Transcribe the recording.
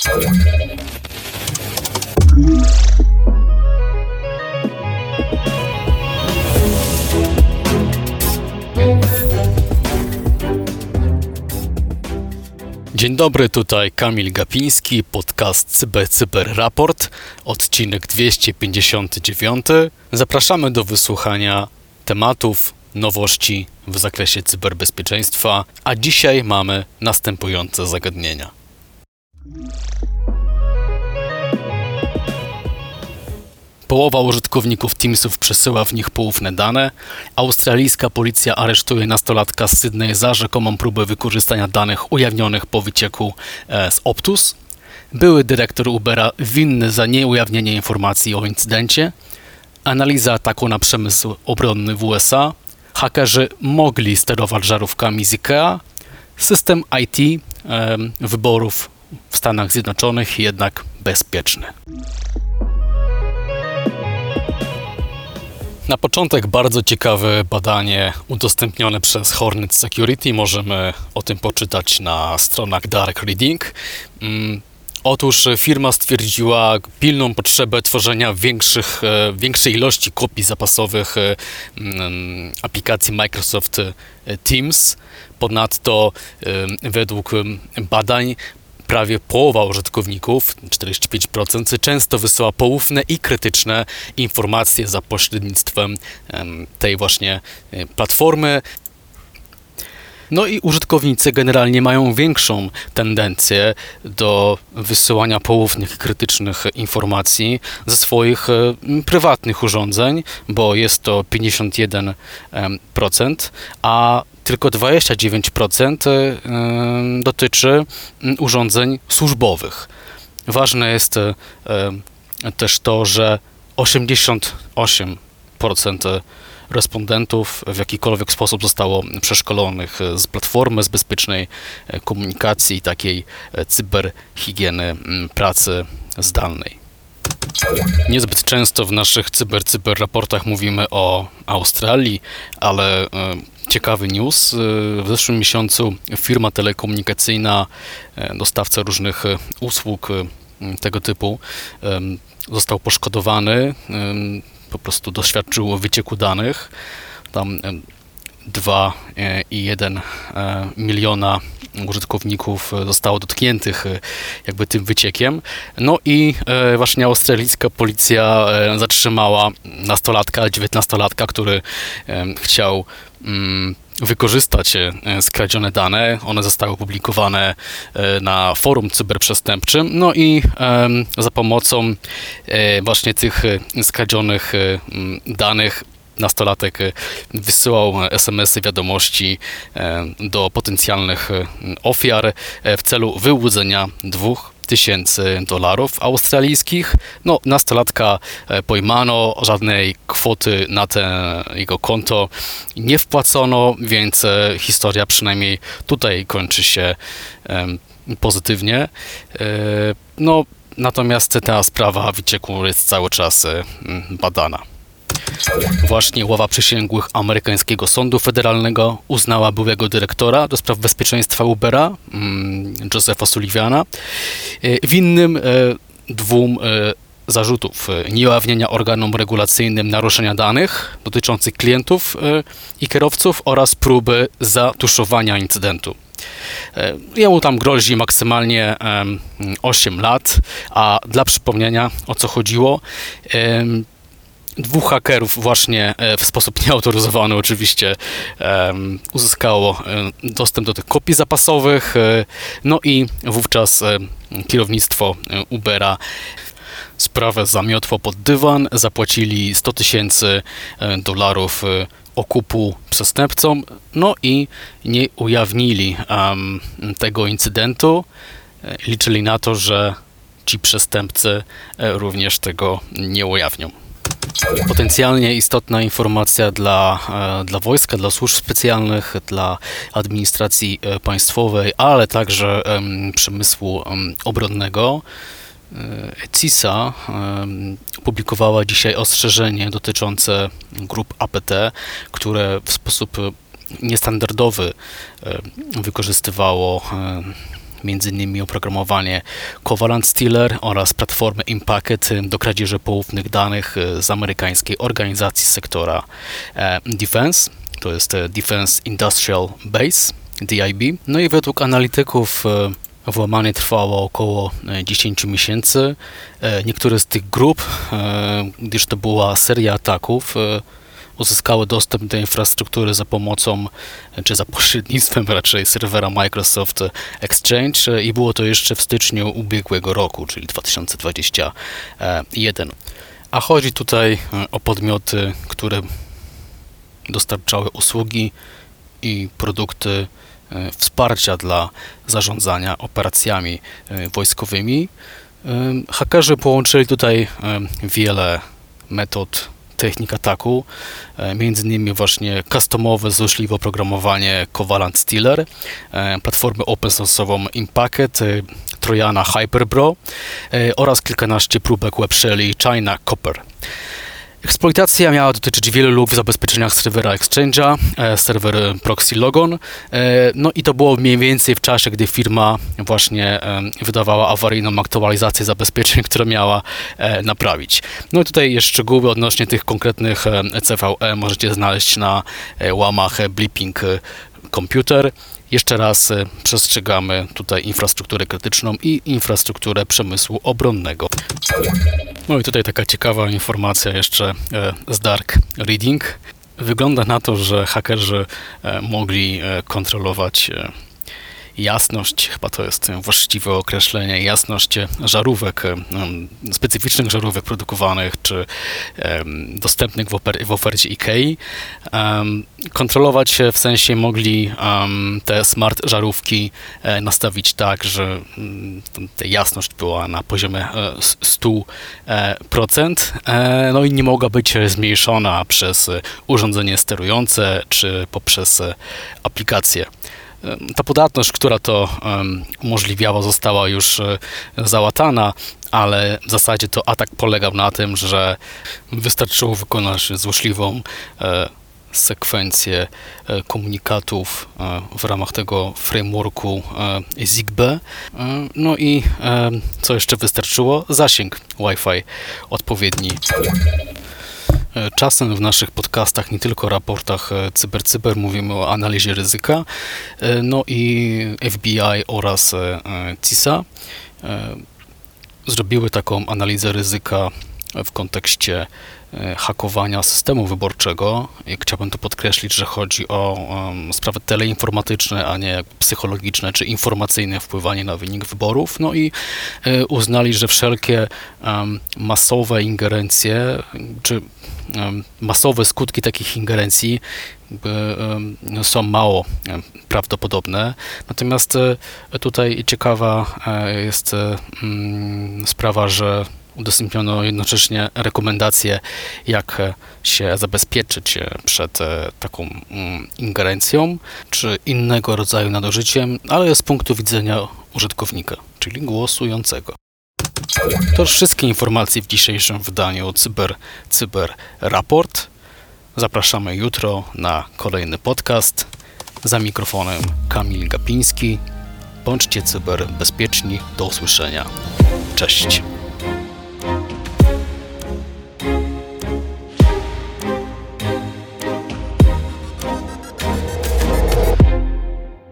Dzień dobry, tutaj Kamil Gapiński, podcast Cyber Cyber Raport, odcinek 259. Zapraszamy do wysłuchania tematów, nowości w zakresie cyberbezpieczeństwa, a dzisiaj mamy następujące zagadnienia. Połowa użytkowników Teamsów przesyła w nich poufne dane. Australijska policja aresztuje nastolatka z Sydney za rzekomą próbę wykorzystania danych ujawnionych po wycieku e, z Optus. Były dyrektor Ubera winny za nieujawnienie informacji o incydencie. Analiza ataku na przemysł obronny w USA. Hakerzy mogli sterować żarówkami z IKEA. System IT wyborów w Stanach Zjednoczonych jednak bezpieczny. Na początek bardzo ciekawe badanie udostępnione przez Hornet Security. Możemy o tym poczytać na stronach Dark Reading. Mm, Otóż firma stwierdziła pilną potrzebę tworzenia większych, e, większej ilości kopii zapasowych e, mm, aplikacji Microsoft e, Teams. Ponadto według badań prawie połowa użytkowników, 45%, często wysyła poufne i krytyczne informacje za pośrednictwem tej właśnie e, platformy. No i użytkownicy generalnie mają większą tendencję do wysyłania poufnych krytycznych informacji ze swoich e, prywatnych urządzeń, bo jest to 51%, a tylko 29% y, dotyczy mm, urządzeń służbowych. Ważne jest y, y, też to, że 88% respondentów w jakikolwiek sposób zostało przeszkolonych z platformy, z bezpiecznej komunikacji, takiej cyberhigieny mm, pracy zdalnej. Niezbyt często w naszych cyber-cyber raportach mówimy o Australii, ale ciekawy news. W zeszłym miesiącu firma telekomunikacyjna, e, dostawca różnych e, usług e, tego typu, został poszkodowany, po prostu doświadczył wycieku danych. Tam 2,1 miliona użytkowników zostało dotkniętych jakby tym wyciekiem. No i właśnie australijska policja zatrzymała nastolatka, 19-latka, który chciał Mm, wykorzystać e, skradzione dane. One zostały opublikowane e, na forum cyberprzestępczym. No i za pomocą e, właśnie tych skradzionych danych nastolatek wysyłał SMS-y, wiadomości do potencjalnych ofiar w celu wyłudzenia dwóch tysięcy dolarów australijskich. No, nastolatka e, pojmano, żadnej kwoty na te jego konto nie wpłacono, więc e, historia przynajmniej tutaj kończy się pozytywnie. E, no, natomiast ta sprawa wycieku jest cały czas badana. Właśnie ława przysięgłych amerykańskiego sądu federalnego uznała byłego dyrektora do spraw bezpieczeństwa Ubera, mm, Josepha Sulliviana, e, winnym e, dwóm e, zarzutów. Nieujawnienia organom regulacyjnym naruszenia danych dotyczących klientów i kierowców oraz próby zatuszowania incydentu. Jemu tam grozi maksymalnie 8 lat, a dla przypomnienia o co chodziło, dwóch hakerów właśnie e, w sposób nieautoryzowany oczywiście uzyskało e, dostęp do tych kopii zapasowych, e, no i wówczas kierownictwo Ubera sprawę zamiotło pod dywan, zapłacili 100 tysięcy dolarów okupu przestępcom, no i nie ujawnili tego incydentu. Liczyli na to, że ci przestępcy również tego nie ujawnią. Potencjalnie istotna informacja dla, e, dla wojska, dla służb specjalnych, dla administracji e, państwowej, ale także przemysłu obronnego. E, CISA opublikowała dzisiaj ostrzeżenie dotyczące grup APT, które w sposób niestandardowy wykorzystywało m.in. oprogramowanie Covalent Stealer oraz platformę Impacket do kradzieży poufnych danych z amerykańskiej organizacji sektora e, Defense. To jest e, Defense Industrial Base, DIB. No i według analityków e, Włamanie trwało około 10 miesięcy. Niektóre z tych grup, gdyż to była seria ataków, uzyskały dostęp do infrastruktury za pomocą, czy za pośrednictwem raczej serwera Microsoft Exchange i było to jeszcze w styczniu ubiegłego roku, czyli 2021. A chodzi tutaj o podmioty, które dostarczały usługi i produkty wsparcia dla zarządzania operacjami wojskowymi. Hakerzy połączyli tutaj wiele metod technik ataku, e, między innymi właśnie customowe, złośliwe oprogramowanie Covalent Stealer, e, platformę open source'ową Impacket, e, Trojana Hyperbro oraz kilkanaście próbek web China Copper. Eksploitacja miała dotyczyć wielu luk w zabezpieczeniach serwera Exchange'a, e, serwer Proxy Logon. E, no i to było mniej więcej w czasie, gdy firma właśnie e, wydawała awaryjną aktualizację zabezpieczeń, które miała naprawić. No i tutaj szczegóły odnośnie tych konkretnych CVE możecie znaleźć na łamach Blipping Computer. Jeszcze raz przestrzegamy tutaj infrastrukturę krytyczną i infrastrukturę przemysłu obronnego. No i tutaj taka ciekawa informacja jeszcze e, z Dark Reading. Wygląda na to, że hakerzy e, mogli e, kontrolować jasność, chyba to jest właściwe określenie, jasność żarówek, specyficznych żarówek produkowanych czy dostępnych w, w ofercie IKEA. Kontrolować w sensie mogli te smart żarówki e, nastawić tak, że ta jasność była na poziomie 100%, e, no i nie mogła być zmniejszona przez urządzenie sterujące czy poprzez aplikację. Ta podatność, która to umożliwiała, została już e, załatana, ale w zasadzie to atak polegał na tym, że wystarczyło wykonać złośliwą e, sekwencję e, komunikatów w ramach tego frameworku Zigbee. No i co jeszcze wystarczyło? Zasięg Wi-Fi odpowiedni. E, czasem w naszych podcastach, nie tylko raportach e, CyberCyber, mówimy o analizie ryzyka, e, no i FBI oraz CISA zrobiły taką analizę ryzyka w kontekście E, hakowania systemu wyborczego. Chciałbym tu podkreślić, że chodzi o sprawy teleinformatyczne, a nie psychologiczne czy informacyjne wpływanie na wynik wyborów. No i e, uznali, że wszelkie masowe ingerencje czy masowe skutki takich ingerencji no, są mało prawdopodobne. Natomiast e, tutaj ciekawa jest mm, sprawa, że udostępniono jednocześnie rekomendacje, jak się zabezpieczyć przed e, taką mm, ingerencją czy innego rodzaju nadużyciem, ale z punktu widzenia użytkownika, czyli głosującego. To wszystkie informacje w dzisiejszym wydaniu Cyber, Cyber Raport. Zapraszamy jutro na kolejny podcast. Za mikrofonem Kamil Gapiński. Bądźcie cyberbezpieczni. Do usłyszenia. Cześć.